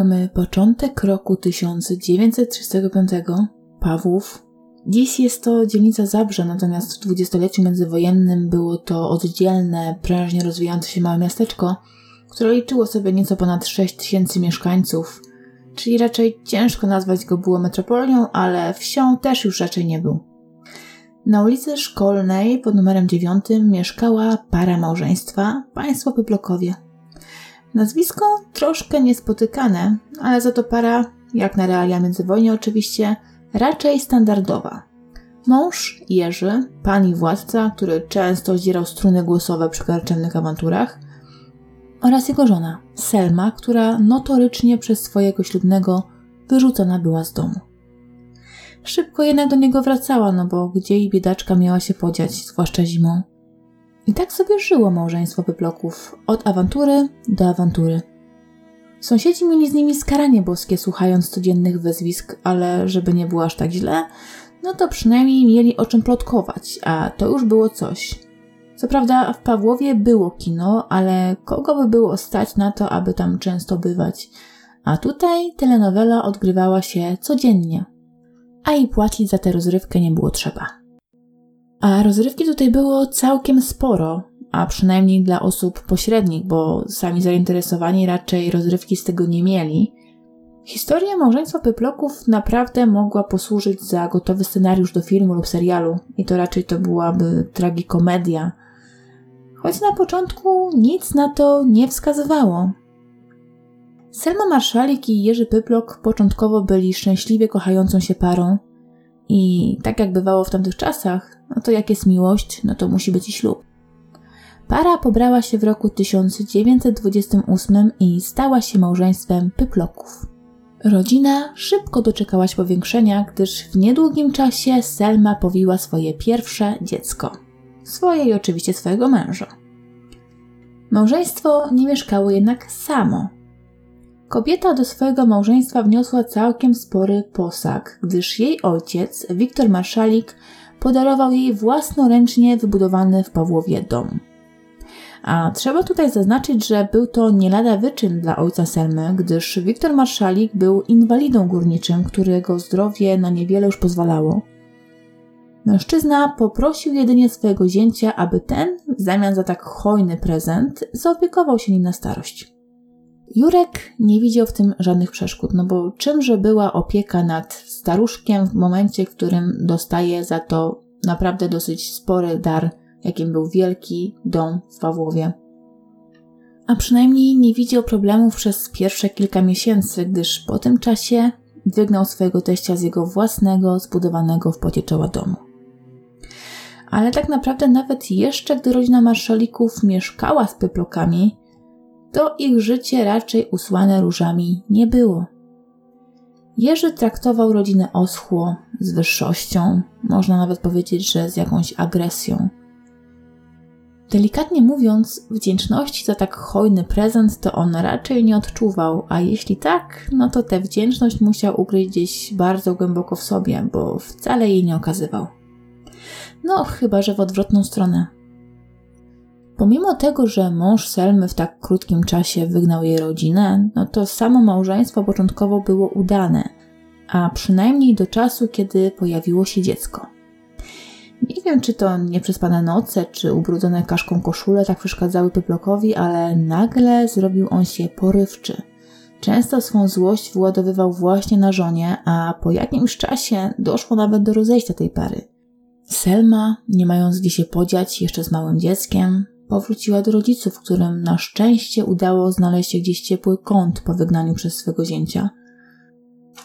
Mamy początek roku 1935, Pawłów. Dziś jest to dzielnica Zabrze, natomiast w dwudziestoleciu międzywojennym było to oddzielne, prężnie rozwijające się małe miasteczko, które liczyło sobie nieco ponad 6 tysięcy mieszkańców, czyli raczej ciężko nazwać go było metropolią, ale wsią też już raczej nie był. Na ulicy Szkolnej pod numerem 9 mieszkała para małżeństwa, państwo Pyplokowie. Nazwisko troszkę niespotykane, ale za to para, jak na realia międzywojnia oczywiście, raczej standardowa. Mąż Jerzy, pan i władca, który często zdzierał struny głosowe przy karczemnych awanturach, oraz jego żona, Selma, która notorycznie przez swojego ślubnego wyrzucona była z domu. Szybko jednak do niego wracała, no bo gdzie jej biedaczka miała się podziać, zwłaszcza zimą. I tak sobie żyło małżeństwo Pyploków, od awantury do awantury. Sąsiedzi mieli z nimi skaranie boskie, słuchając codziennych wezwisk, ale żeby nie było aż tak źle, no to przynajmniej mieli o czym plotkować, a to już było coś. Co prawda w Pawłowie było kino, ale kogo by było stać na to, aby tam często bywać? A tutaj telenowela odgrywała się codziennie. A i płacić za tę rozrywkę nie było trzeba. A rozrywki tutaj było całkiem sporo, a przynajmniej dla osób pośrednich, bo sami zainteresowani raczej rozrywki z tego nie mieli. Historia małżeństwa Pyploków naprawdę mogła posłużyć za gotowy scenariusz do filmu lub serialu i to raczej to byłaby tragikomedia. Choć na początku nic na to nie wskazywało. Selma Marszalik i Jerzy Pyplok początkowo byli szczęśliwie kochającą się parą i tak jak bywało w tamtych czasach, no to jak jest miłość, no to musi być i ślub. Para pobrała się w roku 1928 i stała się małżeństwem Pyploków. Rodzina szybko doczekała się powiększenia, gdyż w niedługim czasie Selma powiła swoje pierwsze dziecko. Swoje i oczywiście swojego męża. Małżeństwo nie mieszkało jednak samo. Kobieta do swojego małżeństwa wniosła całkiem spory posag, gdyż jej ojciec, Wiktor Marszalik, podarował jej własnoręcznie wybudowany w Pawłowie dom. A trzeba tutaj zaznaczyć, że był to nie lada wyczyn dla ojca Selmy, gdyż Wiktor Marszalik był inwalidą górniczym, którego zdrowie na niewiele już pozwalało. Mężczyzna poprosił jedynie swojego zięcia, aby ten, w zamian za tak hojny prezent, zaopiekował się nim na starość. Jurek nie widział w tym żadnych przeszkód, no bo czymże była opieka nad staruszkiem w momencie, w którym dostaje za to naprawdę dosyć spory dar, jakim był wielki dom w Pawłowie. A przynajmniej nie widział problemów przez pierwsze kilka miesięcy, gdyż po tym czasie wygnał swojego teścia z jego własnego, zbudowanego w pocie czoła domu. Ale tak naprawdę nawet jeszcze gdy rodzina marszalików mieszkała z pyplokami, to ich życie raczej usłane różami nie było. Jerzy traktował rodzinę oschło, z wyższością, można nawet powiedzieć, że z jakąś agresją. Delikatnie mówiąc, wdzięczności za tak hojny prezent to on raczej nie odczuwał, a jeśli tak, no to tę wdzięczność musiał ukryć gdzieś bardzo głęboko w sobie, bo wcale jej nie okazywał. No, chyba że w odwrotną stronę. Pomimo tego, że mąż Selmy w tak krótkim czasie wygnał jej rodzinę, no to samo małżeństwo początkowo było udane, a przynajmniej do czasu, kiedy pojawiło się dziecko. Nie wiem, czy to nieprzespane noce, czy ubrudzone kaszką koszule tak przeszkadzały Pyplokowi, ale nagle zrobił on się porywczy. Często swą złość wyładowywał właśnie na żonie, a po jakimś czasie doszło nawet do rozejścia tej pary. Selma, nie mając gdzie się podziać, jeszcze z małym dzieckiem, powróciła do rodziców, którym na szczęście udało znaleźć gdzieś ciepły kąt po wygnaniu przez swego zięcia.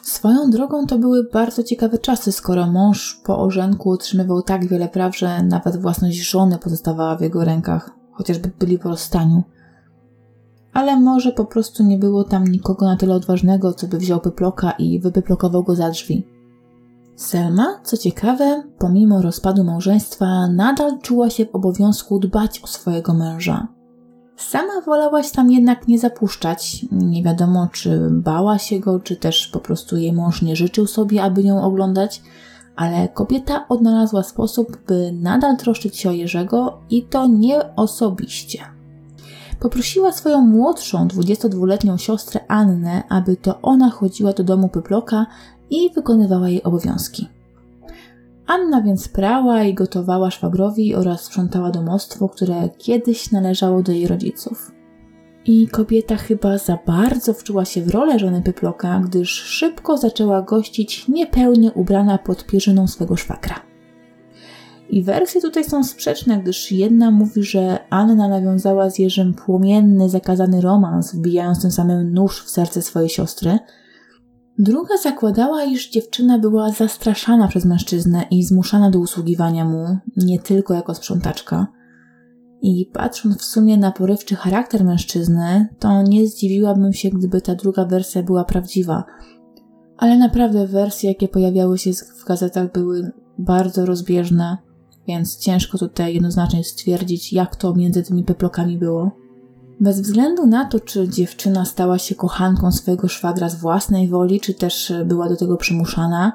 Swoją drogą to były bardzo ciekawe czasy, skoro mąż po orzenku otrzymywał tak wiele praw, że nawet własność żony pozostawała w jego rękach, chociażby byli po rozstaniu. Ale może po prostu nie było tam nikogo na tyle odważnego, co by wziął pyploka i wypyplokował go za drzwi. Selma, co ciekawe, pomimo rozpadu małżeństwa, nadal czuła się w obowiązku dbać o swojego męża. Sama wolałaś tam jednak nie zapuszczać. Nie wiadomo, czy bała się go, czy też po prostu jej mąż nie życzył sobie, aby ją oglądać, ale kobieta odnalazła sposób, by nadal troszczyć się o Jerzego i to nie osobiście. poprosiła swoją młodszą, 22-letnią siostrę Annę, aby to ona chodziła do domu Pyploka i wykonywała jej obowiązki. Anna więc prała i gotowała szwagrowi oraz sprzątała domostwo, które kiedyś należało do jej rodziców. I kobieta chyba za bardzo wczuła się w rolę żony Pyploka, gdyż szybko zaczęła gościć niepełnie ubrana pod pierzyną swego szwagra. I wersje tutaj są sprzeczne, gdyż jedna mówi, że Anna nawiązała z Jerzym płomienny, zakazany romans, wbijając tym samym nóż w serce swojej siostry. Druga zakładała, iż dziewczyna była zastraszana przez mężczyznę i zmuszana do usługiwania mu, nie tylko jako sprzątaczka. I patrząc w sumie na porywczy charakter mężczyzny, to nie zdziwiłabym się, gdyby ta druga wersja była prawdziwa. Ale naprawdę wersje, jakie pojawiały się w gazetach, były bardzo rozbieżne więc ciężko tutaj jednoznacznie stwierdzić, jak to między tymi peplokami było. Bez względu na to, czy dziewczyna stała się kochanką swojego szwagra z własnej woli, czy też była do tego przymuszana,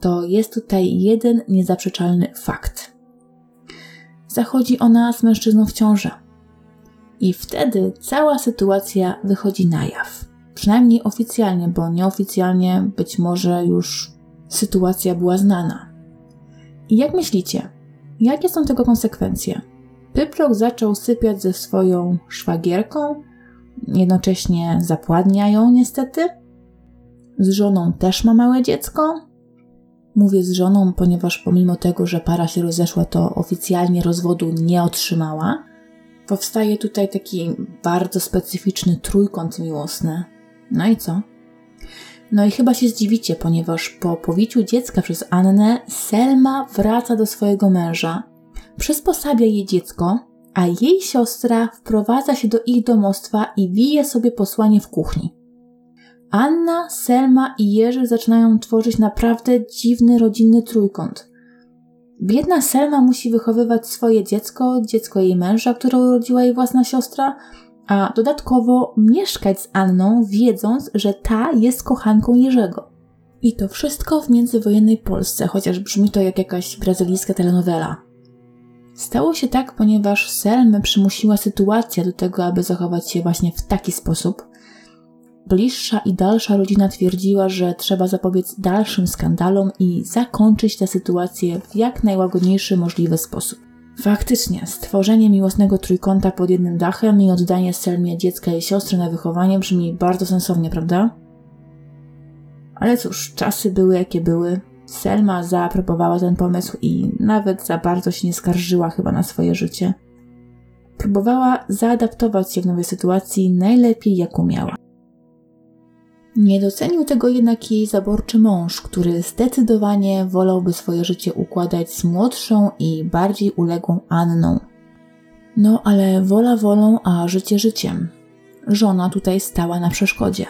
to jest tutaj jeden niezaprzeczalny fakt. Zachodzi ona z mężczyzną w ciąży. I wtedy cała sytuacja wychodzi na jaw. Przynajmniej oficjalnie, bo nieoficjalnie być może już sytuacja była znana. I jak myślicie, Jakie są tego konsekwencje? Pyplok zaczął sypiać ze swoją szwagierką, jednocześnie zapładnia ją niestety. Z żoną też ma małe dziecko. Mówię z żoną, ponieważ pomimo tego, że para się rozeszła, to oficjalnie rozwodu nie otrzymała. Powstaje tutaj taki bardzo specyficzny trójkąt miłosny. No i co? No i chyba się zdziwicie, ponieważ po powiciu dziecka przez Annę, Selma wraca do swojego męża, przysposabia jej dziecko, a jej siostra wprowadza się do ich domostwa i wije sobie posłanie w kuchni. Anna, Selma i Jerzy zaczynają tworzyć naprawdę dziwny rodzinny trójkąt. Biedna Selma musi wychowywać swoje dziecko, dziecko jej męża, które urodziła jej własna siostra, a dodatkowo mieszkać z Anną, wiedząc, że ta jest kochanką Jerzego. I to wszystko w międzywojennej Polsce, chociaż brzmi to jak jakaś brazylijska telenowela. Stało się tak, ponieważ Selmę przymusiła sytuacja do tego, aby zachować się właśnie w taki sposób. Bliższa i dalsza rodzina twierdziła, że trzeba zapobiec dalszym skandalom i zakończyć tę sytuację w jak najłagodniejszy możliwy sposób. Faktycznie, stworzenie miłosnego trójkąta pod jednym dachem i oddanie Selmie dziecka i siostry na wychowanie brzmi bardzo sensownie, prawda? Ale cóż, czasy były jakie były. Selma zaaprobowała ten pomysł i nawet za bardzo się nie skarżyła chyba na swoje życie. Próbowała zaadaptować się w nowej sytuacji najlepiej jak umiała. Nie docenił tego jednak jej zaborczy mąż, który zdecydowanie wolałby swoje życie układać z młodszą i bardziej uległą Anną. No ale wola wolą, a życie życiem. Żona tutaj stała na przeszkodzie.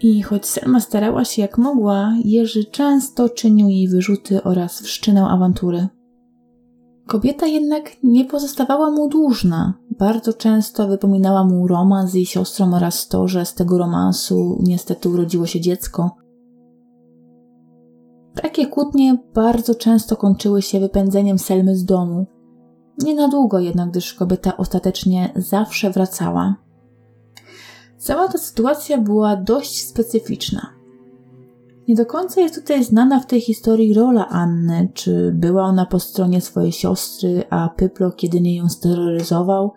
I choć Selma starała się jak mogła, Jerzy często czynił jej wyrzuty oraz wszczynał awantury. Kobieta jednak nie pozostawała mu dłużna. Bardzo często wypominała mu romans z jej siostrą oraz to, że z tego romansu niestety urodziło się dziecko. Takie kłótnie bardzo często kończyły się wypędzeniem Selmy z domu. Nie na długo jednak, gdyż kobieta ostatecznie zawsze wracała. Cała ta sytuacja była dość specyficzna. Nie do końca jest tutaj znana w tej historii rola Anny, czy była ona po stronie swojej siostry, a Pyplok jedynie ją steroryzował,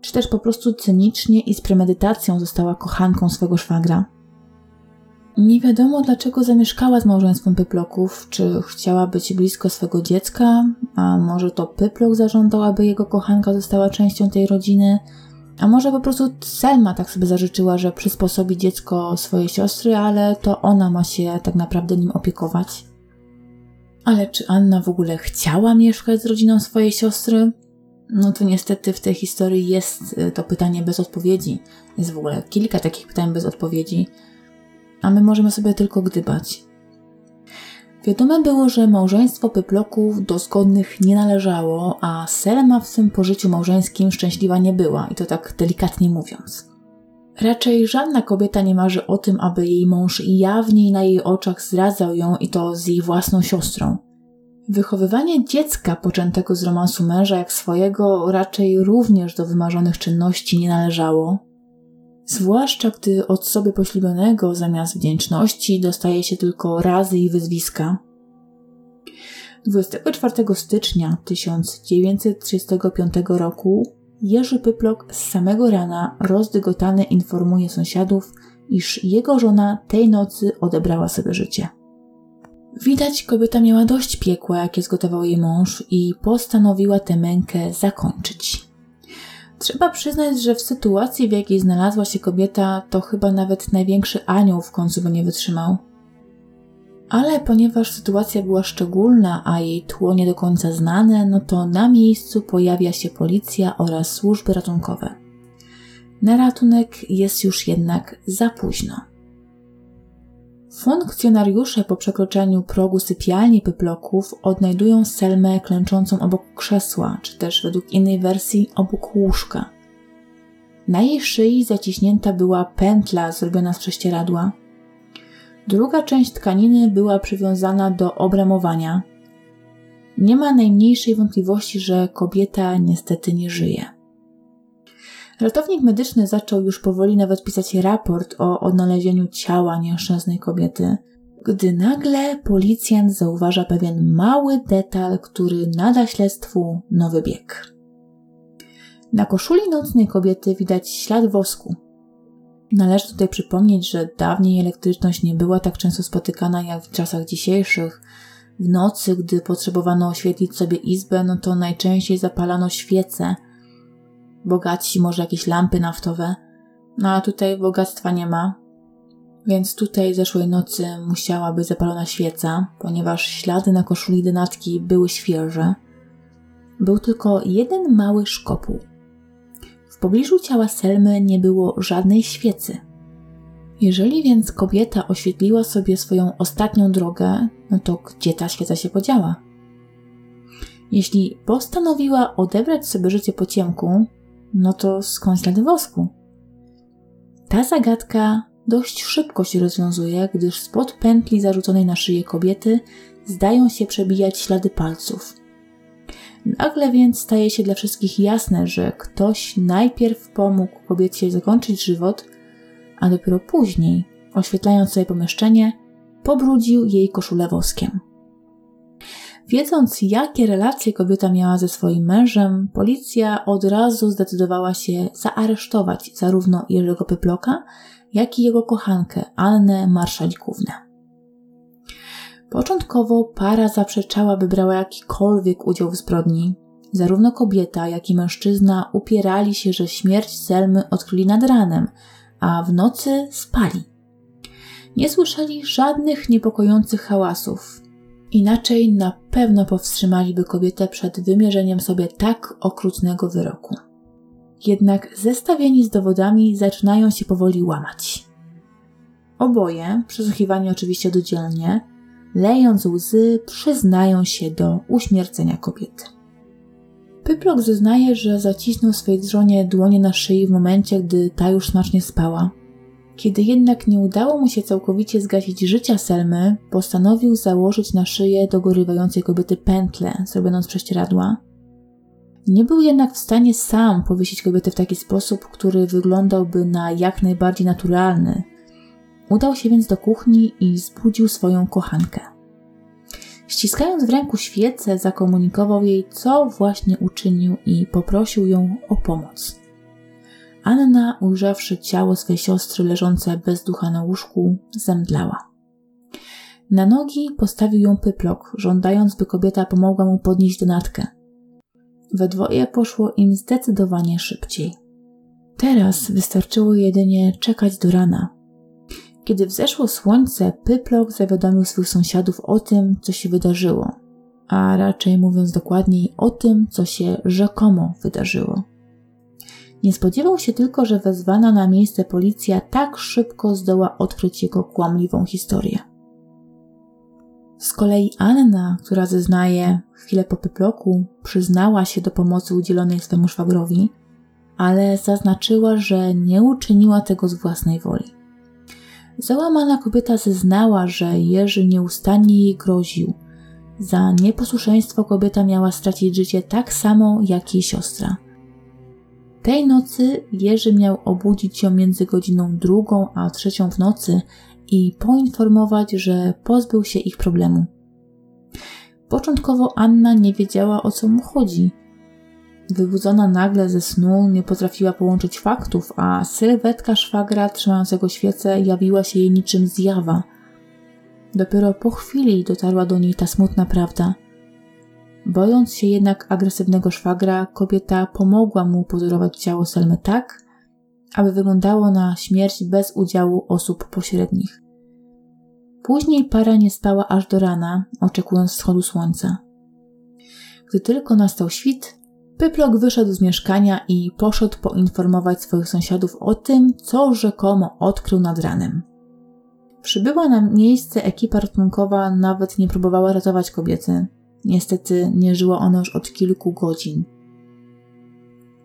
czy też po prostu cynicznie i z premedytacją została kochanką swego szwagra. Nie wiadomo dlaczego zamieszkała z małżeństwem Pyploków, czy chciała być blisko swego dziecka, a może to Pyplok zażądał, aby jego kochanka została częścią tej rodziny – a może po prostu Selma tak sobie zażyczyła, że przysposobi dziecko swojej siostry, ale to ona ma się tak naprawdę nim opiekować. Ale czy Anna w ogóle chciała mieszkać z rodziną swojej siostry? No to niestety w tej historii jest y, to pytanie bez odpowiedzi. Jest w ogóle kilka takich pytań bez odpowiedzi, a my możemy sobie tylko gdybać. Wiadome było, że małżeństwo Pyploków do zgodnych nie należało, a Selma w tym pożyciu małżeńskim szczęśliwa nie była, i to tak delikatnie mówiąc. Raczej żadna kobieta nie marzy o tym, aby jej mąż jawniej na jej oczach zdradzał ją i to z jej własną siostrą. Wychowywanie dziecka poczętego z romansu męża jak swojego raczej również do wymarzonych czynności nie należało. Zwłaszcza gdy od sobie poślubionego zamiast wdzięczności dostaje się tylko razy i wyzwiska. 24 stycznia 1935 roku Jerzy Pyplok z samego rana rozdygotany informuje sąsiadów, iż jego żona tej nocy odebrała sobie życie. Widać, kobieta miała dość piekła, jakie zgotował jej mąż i postanowiła tę mękę zakończyć. Trzeba przyznać, że w sytuacji, w jakiej znalazła się kobieta, to chyba nawet największy anioł w końcu by nie wytrzymał. Ale ponieważ sytuacja była szczególna, a jej tło nie do końca znane, no to na miejscu pojawia się policja oraz służby ratunkowe. Na ratunek jest już jednak za późno. Funkcjonariusze po przekroczeniu progu sypialni Pyploków odnajdują Selmę klęczącą obok krzesła, czy też według innej wersji obok łóżka. Na jej szyi zaciśnięta była pętla zrobiona z prześcieradła. Druga część tkaniny była przywiązana do obramowania. Nie ma najmniejszej wątpliwości, że kobieta niestety nie żyje. Ratownik medyczny zaczął już powoli nawet pisać raport o odnalezieniu ciała nieszczęsnej kobiety, gdy nagle policjant zauważa pewien mały detal, który nada śledztwu nowy bieg. Na koszuli nocnej kobiety widać ślad wosku. Należy tutaj przypomnieć, że dawniej elektryczność nie była tak często spotykana jak w czasach dzisiejszych. W nocy, gdy potrzebowano oświetlić sobie izbę, no to najczęściej zapalano świece – bogaci może jakieś lampy naftowe, no a tutaj bogactwa nie ma, więc tutaj zeszłej nocy musiała być zapalona świeca, ponieważ ślady na koszuli denatki były świeże. Był tylko jeden mały szkopuł. W pobliżu ciała Selmy nie było żadnej świecy. Jeżeli więc kobieta oświetliła sobie swoją ostatnią drogę, no to gdzie ta świeca się podziała? Jeśli postanowiła odebrać sobie życie po ciemku, no to skąd ślady wosku? Ta zagadka dość szybko się rozwiązuje, gdyż spod pętli zarzuconej na szyję kobiety zdają się przebijać ślady palców. Nagle więc staje się dla wszystkich jasne, że ktoś najpierw pomógł kobiecie zakończyć żywot, a dopiero później, oświetlając sobie pomieszczenie, pobrudził jej koszulę woskiem. Wiedząc, jakie relacje kobieta miała ze swoim mężem, policja od razu zdecydowała się zaaresztować zarówno Jerzego Pyploka, jak i jego kochankę Annę Marszalikównę. Początkowo para zaprzeczała, by brała jakikolwiek udział w zbrodni. Zarówno kobieta, jak i mężczyzna upierali się, że śmierć Selmy odkryli nad ranem, a w nocy spali. Nie słyszeli żadnych niepokojących hałasów, Inaczej na pewno powstrzymaliby kobietę przed wymierzeniem sobie tak okrutnego wyroku. Jednak zestawieni z dowodami zaczynają się powoli łamać. Oboje, przesłuchiwani oczywiście dodzielnie, lejąc łzy, przyznają się do uśmiercenia kobiety. Pyplok zeznaje, że zacisnął swojej żonie dłonie na szyi w momencie, gdy ta już smacznie spała, kiedy jednak nie udało mu się całkowicie zgasić życia Selmy, postanowił założyć na szyję dogorywającej kobiety pętlę zrobioną z prześcieradła. Nie był jednak w stanie sam powiesić kobiety w taki sposób, który wyglądałby na jak najbardziej naturalny. Udał się więc do kuchni i zbudził swoją kochankę. Ściskając w ręku świecę, zakomunikował jej, co właśnie uczynił i poprosił ją o pomoc. Anna, ujrzawszy ciało swej siostry leżące bez ducha na łóżku, zemdlała. Na nogi postawił ją pyplok, żądając, by kobieta pomogła mu podnieść donatkę. We dwoje poszło im zdecydowanie szybciej. Teraz wystarczyło jedynie czekać do rana. Kiedy wzeszło słońce, Pyplok zawiadomił swych sąsiadów o tym, co się wydarzyło, a raczej mówiąc dokładniej o tym, co się rzekomo wydarzyło. Nie spodziewał się tylko, że wezwana na miejsce policja tak szybko zdoła odkryć jego kłamliwą historię. Z kolei Anna, która zeznaje chwilę po pyploku, przyznała się do pomocy udzielonej swemu szwagrowi, ale zaznaczyła, że nie uczyniła tego z własnej woli. Załamana kobieta zeznała, że Jerzy nieustannie jej groził, Za nieposłuszeństwo kobieta miała stracić życie tak samo jak jej siostra. Tej nocy Jerzy miał obudzić ją między godziną drugą a trzecią w nocy i poinformować, że pozbył się ich problemu. Początkowo Anna nie wiedziała o co mu chodzi. Wybudzona nagle ze snu nie potrafiła połączyć faktów, a sylwetka szwagra trzymającego świecę jawiła się jej niczym zjawa. Dopiero po chwili dotarła do niej ta smutna prawda. Bojąc się jednak agresywnego szwagra, kobieta pomogła mu pozorować ciało Selmy tak, aby wyglądało na śmierć bez udziału osób pośrednich. Później para nie spała aż do rana, oczekując wschodu słońca. Gdy tylko nastał świt, Pyplok wyszedł z mieszkania i poszedł poinformować swoich sąsiadów o tym, co rzekomo odkrył nad ranem. Przybyła na miejsce ekipa ratunkowa nawet nie próbowała ratować kobiety. Niestety nie żyła ona już od kilku godzin.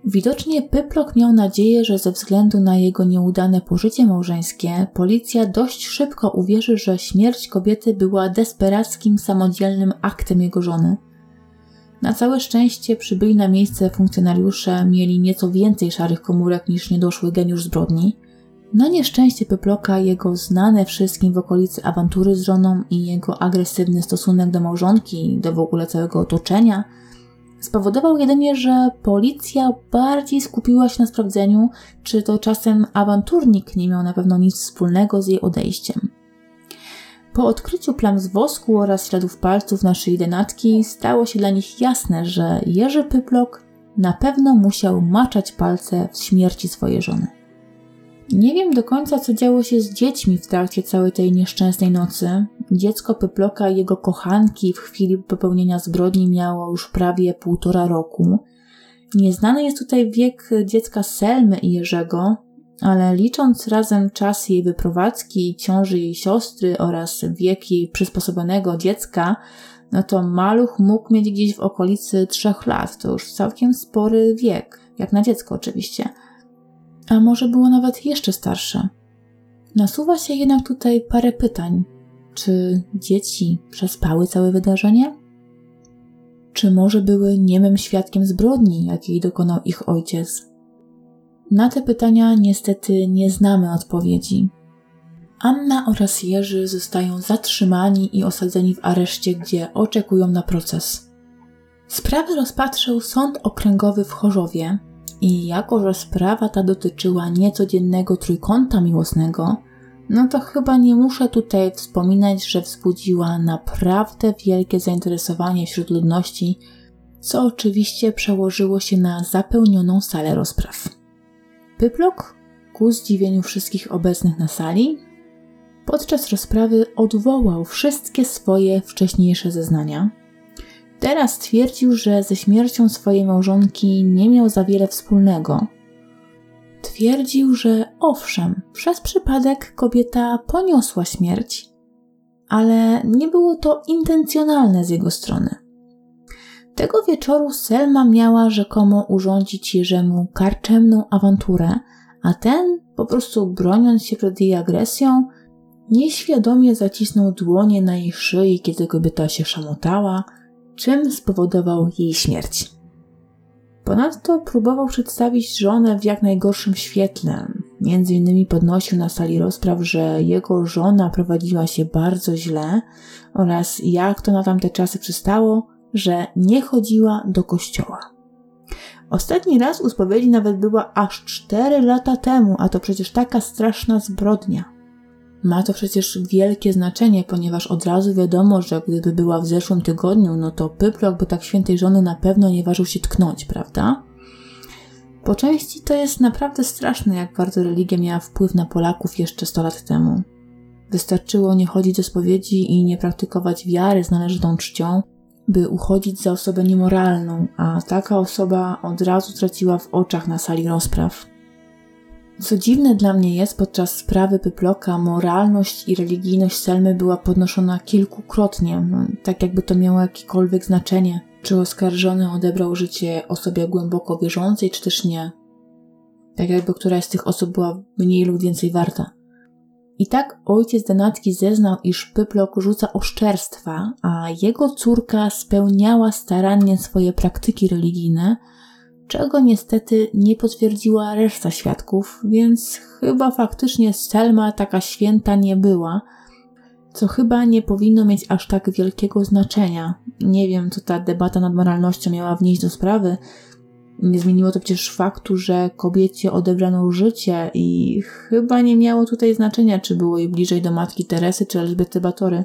Widocznie Pyplok miał nadzieję, że ze względu na jego nieudane pożycie małżeńskie, policja dość szybko uwierzy, że śmierć kobiety była desperackim, samodzielnym aktem jego żony. Na całe szczęście przybyli na miejsce funkcjonariusze mieli nieco więcej szarych komórek niż niedoszły geniusz zbrodni. Na nieszczęście Pyploka jego znane wszystkim w okolicy awantury z żoną i jego agresywny stosunek do małżonki, do w ogóle całego otoczenia – spowodował jedynie, że policja bardziej skupiła się na sprawdzeniu, czy to czasem awanturnik nie miał na pewno nic wspólnego z jej odejściem. Po odkryciu plam z wosku oraz śladów palców na szyi denatki stało się dla nich jasne, że Jerzy Pyplok na pewno musiał maczać palce w śmierci swojej żony. Nie wiem do końca, co działo się z dziećmi w trakcie całej tej nieszczęsnej nocy. Dziecko Pyploka i jego kochanki w chwili popełnienia zbrodni miało już prawie półtora roku. Nieznany jest tutaj wiek dziecka Selmy i Jerzego, ale licząc razem czas jej wyprowadzki, ciąży jej siostry oraz wiek jej przysposobionego dziecka, no to maluch mógł mieć gdzieś w okolicy trzech lat. To już całkiem spory wiek, jak na dziecko oczywiście – a może było nawet jeszcze starsze. Nasuwa się jednak tutaj parę pytań. Czy dzieci przespały całe wydarzenie? Czy może były niemym świadkiem zbrodni, jakiej dokonał ich ojciec? Na te pytania niestety nie znamy odpowiedzi. Anna oraz Jerzy zostają zatrzymani i osadzeni w areszcie, gdzie oczekują na proces. Sprawę rozpatrzył Sąd Okręgowy w Chorzowie, i jako, że sprawa ta dotyczyła niecodziennego trójkąta miłosnego, no to chyba nie muszę tutaj wspominać, że wzbudziła naprawdę wielkie zainteresowanie wśród ludności, co oczywiście przełożyło się na zapełnioną salę rozpraw. Pyplok, ku zdziwieniu wszystkich obecnych na sali, podczas rozprawy odwołał wszystkie swoje wcześniejsze zeznania – Teraz twierdził, że ze śmiercią swojej małżonki nie miał za wiele wspólnego. Twierdził, że owszem, przez przypadek kobieta poniosła śmierć, ale nie było to intencjonalne z jego strony. Tego wieczoru Selma miała rzekomo urządzić Jerzemu karczemną awanturę, a ten, po prostu broniąc się przed jej agresją, nieświadomie zacisnął dłonie na jej szyi, kiedy kobieta się szamotała – czym spowodował jej śmierć. Ponadto próbował przedstawić żonę w jak najgorszym świetle. Między innymi podnosił na sali rozpraw, że jego żona prowadziła się bardzo źle oraz jak to na tamte czasy przystało, że nie chodziła do kościoła. Ostatni raz u spowiedzi nawet była aż 4 lata temu, a to przecież taka straszna zbrodnia. Ma to przecież wielkie znaczenie, ponieważ od razu wiadomo, że gdyby była w zeszłym tygodniu, no to Pyplok by tak świętej żony na pewno nie ważył się tknąć, prawda? Po części to jest naprawdę straszne, jak bardzo religia miała wpływ na Polaków jeszcze 100 lat temu. Wystarczyło nie chodzić do spowiedzi i nie praktykować wiary z należytą czcią, by uchodzić za osobę niemoralną, a taka osoba od razu traciła w oczach na sali rozpraw. Co dziwne dla mnie jest, podczas sprawy Pyploka moralność i religijność Selmy była podnoszona kilkukrotnie, no, tak jakby to miało jakiekolwiek znaczenie, czy oskarżony odebrał życie osobie głęboko wierzącej, czy też nie. Tak jakby któraś z tych osób była mniej lub więcej warta. I tak ojciec Denatki zeznał, iż Pyplok rzuca oszczerstwa, a jego córka spełniała starannie swoje praktyki religijne, czego niestety nie potwierdziła reszta świadków, więc chyba faktycznie Selma taka święta nie była, co chyba nie powinno mieć aż tak wielkiego znaczenia. Nie wiem, co ta debata nad moralnością miała wnieść do sprawy, nie zmieniło to przecież faktu, że kobiecie odebrano życie i chyba nie miało tutaj znaczenia, czy było jej bliżej do matki Teresy czy Elżbiety Batory.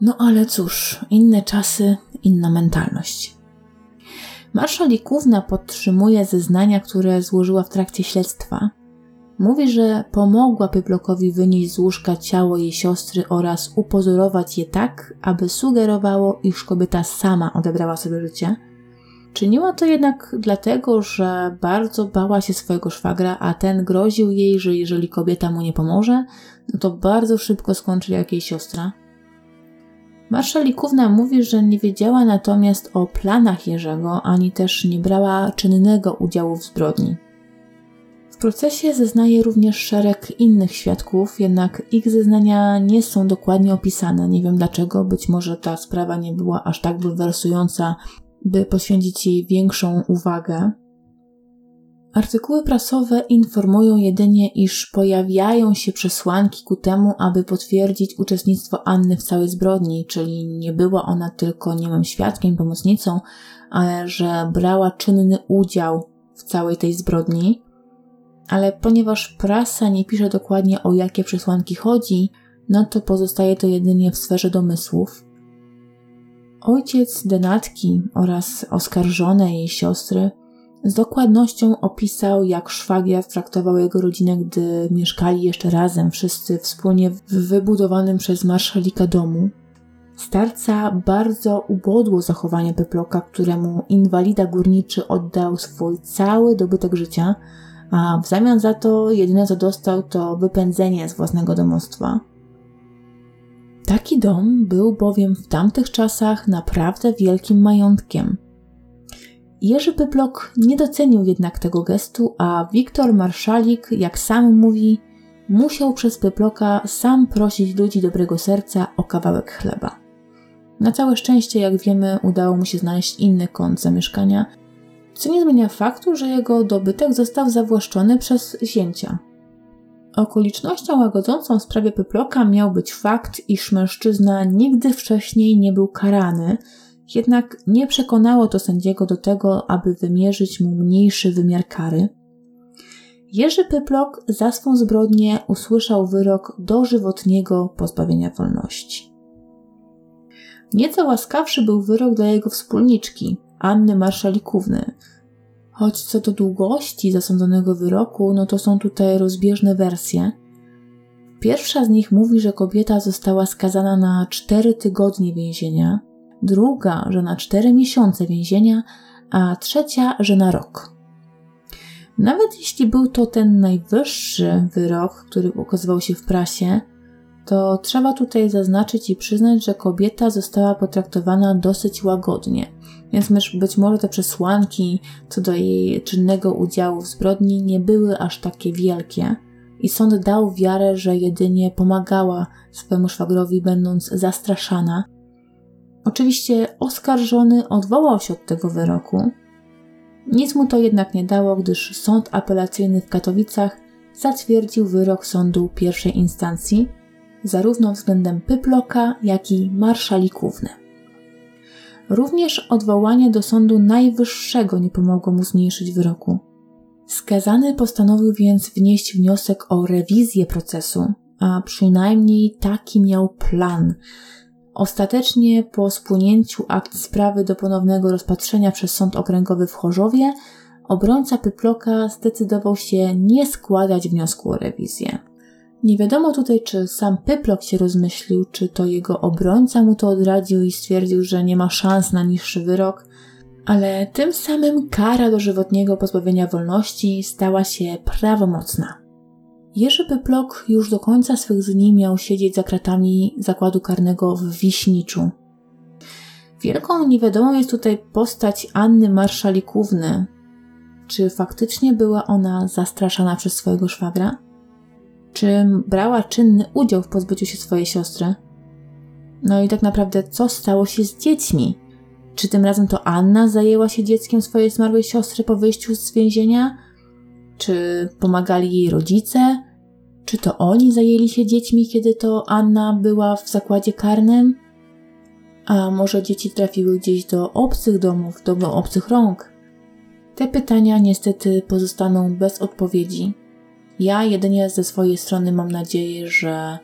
No ale cóż, inne czasy, inna mentalność. Marszalikówna podtrzymuje zeznania, które złożyła w trakcie śledztwa. Mówi, że pomogła Pyplokowi wynieść z łóżka ciało jej siostry oraz upozorować je tak, aby sugerowało, iż kobieta sama odebrała sobie życie – Czyniła to jednak dlatego, że bardzo bała się swojego szwagra, a ten groził jej, że jeżeli kobieta mu nie pomoże, no to bardzo szybko skończy jak jej siostra. Marszalikówna mówi, że nie wiedziała natomiast o planach Jerzego, ani też nie brała czynnego udziału w zbrodni. W procesie zeznaje również szereg innych świadków, jednak ich zeznania nie są dokładnie opisane. Nie wiem dlaczego, być może ta sprawa nie była aż tak bulwersująca by poświęcić jej większą uwagę. Artykuły prasowe informują jedynie, iż pojawiają się przesłanki ku temu, aby potwierdzić uczestnictwo Anny w całej zbrodni, czyli nie była ona tylko niemym świadkiem, pomocnicą, ale że brała czynny udział w całej tej zbrodni. Ale ponieważ prasa nie pisze dokładnie o jakie przesłanki chodzi, no to pozostaje to jedynie w sferze domysłów. Ojciec Denatki oraz oskarżone jej siostry z dokładnością opisał, jak szwagier traktował jego rodzinę, gdy mieszkali jeszcze razem, wszyscy wspólnie w wybudowanym przez marszalika domu. Starca bardzo ubodło zachowanie Peploka, któremu inwalida górniczy oddał swój cały dobytek życia, a w zamian za to jedyne co dostał to wypędzenie z własnego domostwa. Taki dom był bowiem w tamtych czasach naprawdę wielkim majątkiem. Jerzy Pyplok nie docenił jednak tego gestu, a Wiktor Marszalik, jak sam mówi, musiał przez Pyploka sam prosić ludzi dobrego serca o kawałek chleba. Na całe szczęście, jak wiemy, udało mu się znaleźć inny kąt zamieszkania, co nie zmienia faktu, że jego dobytek został zawłaszczony przez zięcia, Okolicznością łagodzącą w sprawie Pyploka miał być fakt, iż mężczyzna nigdy wcześniej nie był karany, jednak nie przekonało to sędziego do tego, aby wymierzyć mu mniejszy wymiar kary. Jerzy Pyplok za swą zbrodnię usłyszał wyrok dożywotniego pozbawienia wolności. Nieco łaskawszy był wyrok dla jego wspólniczki, Anny Marszalikówny, Choć co do długości zasądzonego wyroku, no to są tutaj rozbieżne wersje. Pierwsza z nich mówi, że kobieta została skazana na 4 tygodnie więzienia, druga, że na 4 miesiące więzienia, a trzecia, że na rok. Nawet jeśli był to ten najwyższy wyrok, który ukazywał się w prasie, to trzeba tutaj zaznaczyć i przyznać, że kobieta została potraktowana dosyć łagodnie. Więc być może te przesłanki co do jej czynnego udziału w zbrodni nie były aż takie wielkie. I sąd dał wiarę, że jedynie pomagała swojemu szwagrowi, będąc zastraszana. Oczywiście oskarżony odwołał się od tego wyroku. Nic mu to jednak nie dało, gdyż sąd apelacyjny w Katowicach zatwierdził wyrok sądu pierwszej instancji, zarówno względem Pyploka, jak i marszalikówny. Również odwołanie do Sądu Najwyższego nie pomogło mu zmniejszyć wyroku. Skazany postanowił więc wnieść wniosek o rewizję procesu, a przynajmniej taki miał plan. Ostatecznie po spłynięciu akt sprawy do ponownego rozpatrzenia przez Sąd Okręgowy w Chorzowie, obrońca Pyploka zdecydował się nie składać wniosku o rewizję. Nie wiadomo tutaj, czy sam Pyplok się rozmyślił, czy to jego obrońca mu to odradził i stwierdził, że nie ma szans na niższy wyrok, ale tym samym kara dożywotniego pozbawienia wolności stała się prawomocna. Jerzy Pyplok już do końca swych dni miał siedzieć za kratami zakładu karnego w Wiśniczu. Wielką niewiadomą jest tutaj postać Anny Marszalikówny. Czy faktycznie była ona zastraszana przez swojego szwagra? Czy brała czynny udział w pozbyciu się swojej siostry? No i tak naprawdę, co stało się z dziećmi? Czy tym razem to Anna zajęła się dzieckiem swojej zmarłej siostry po wyjściu z więzienia? Czy pomagali jej rodzice? Czy to oni zajęli się dziećmi, kiedy to Anna była w zakładzie karnym? A może dzieci trafiły gdzieś do obcych domów, do obcych rąk? Te pytania niestety pozostaną bez odpowiedzi. Ja jedynie ze swojej strony mam nadzieję, że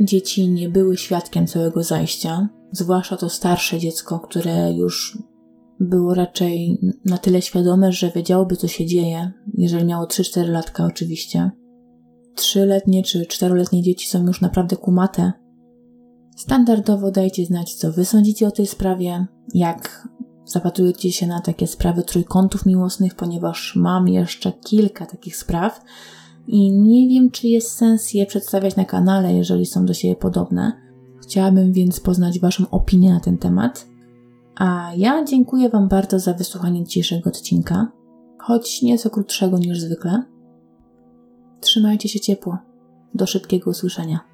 dzieci nie były świadkiem całego zajścia, zwłaszcza to starsze dziecko, które już było raczej na tyle świadome, że wiedziałoby, co się dzieje, jeżeli miało 3-4 latka, oczywiście. Trzyletnie czy czteroletnie dzieci są już naprawdę kumate. Standardowo dajcie znać, co wy sądzicie o tej sprawie, jak zapatrujecie się na takie sprawy trójkątów miłosnych, ponieważ mam jeszcze kilka takich spraw i nie wiem, czy jest sens je przedstawiać na kanale, jeżeli są do siebie podobne. Chciałabym więc poznać Waszą opinię na ten temat. A ja dziękuję Wam bardzo za wysłuchanie dzisiejszego odcinka, choć nieco krótszego niż zwykle. Trzymajcie się ciepło. Do szybkiego usłyszenia.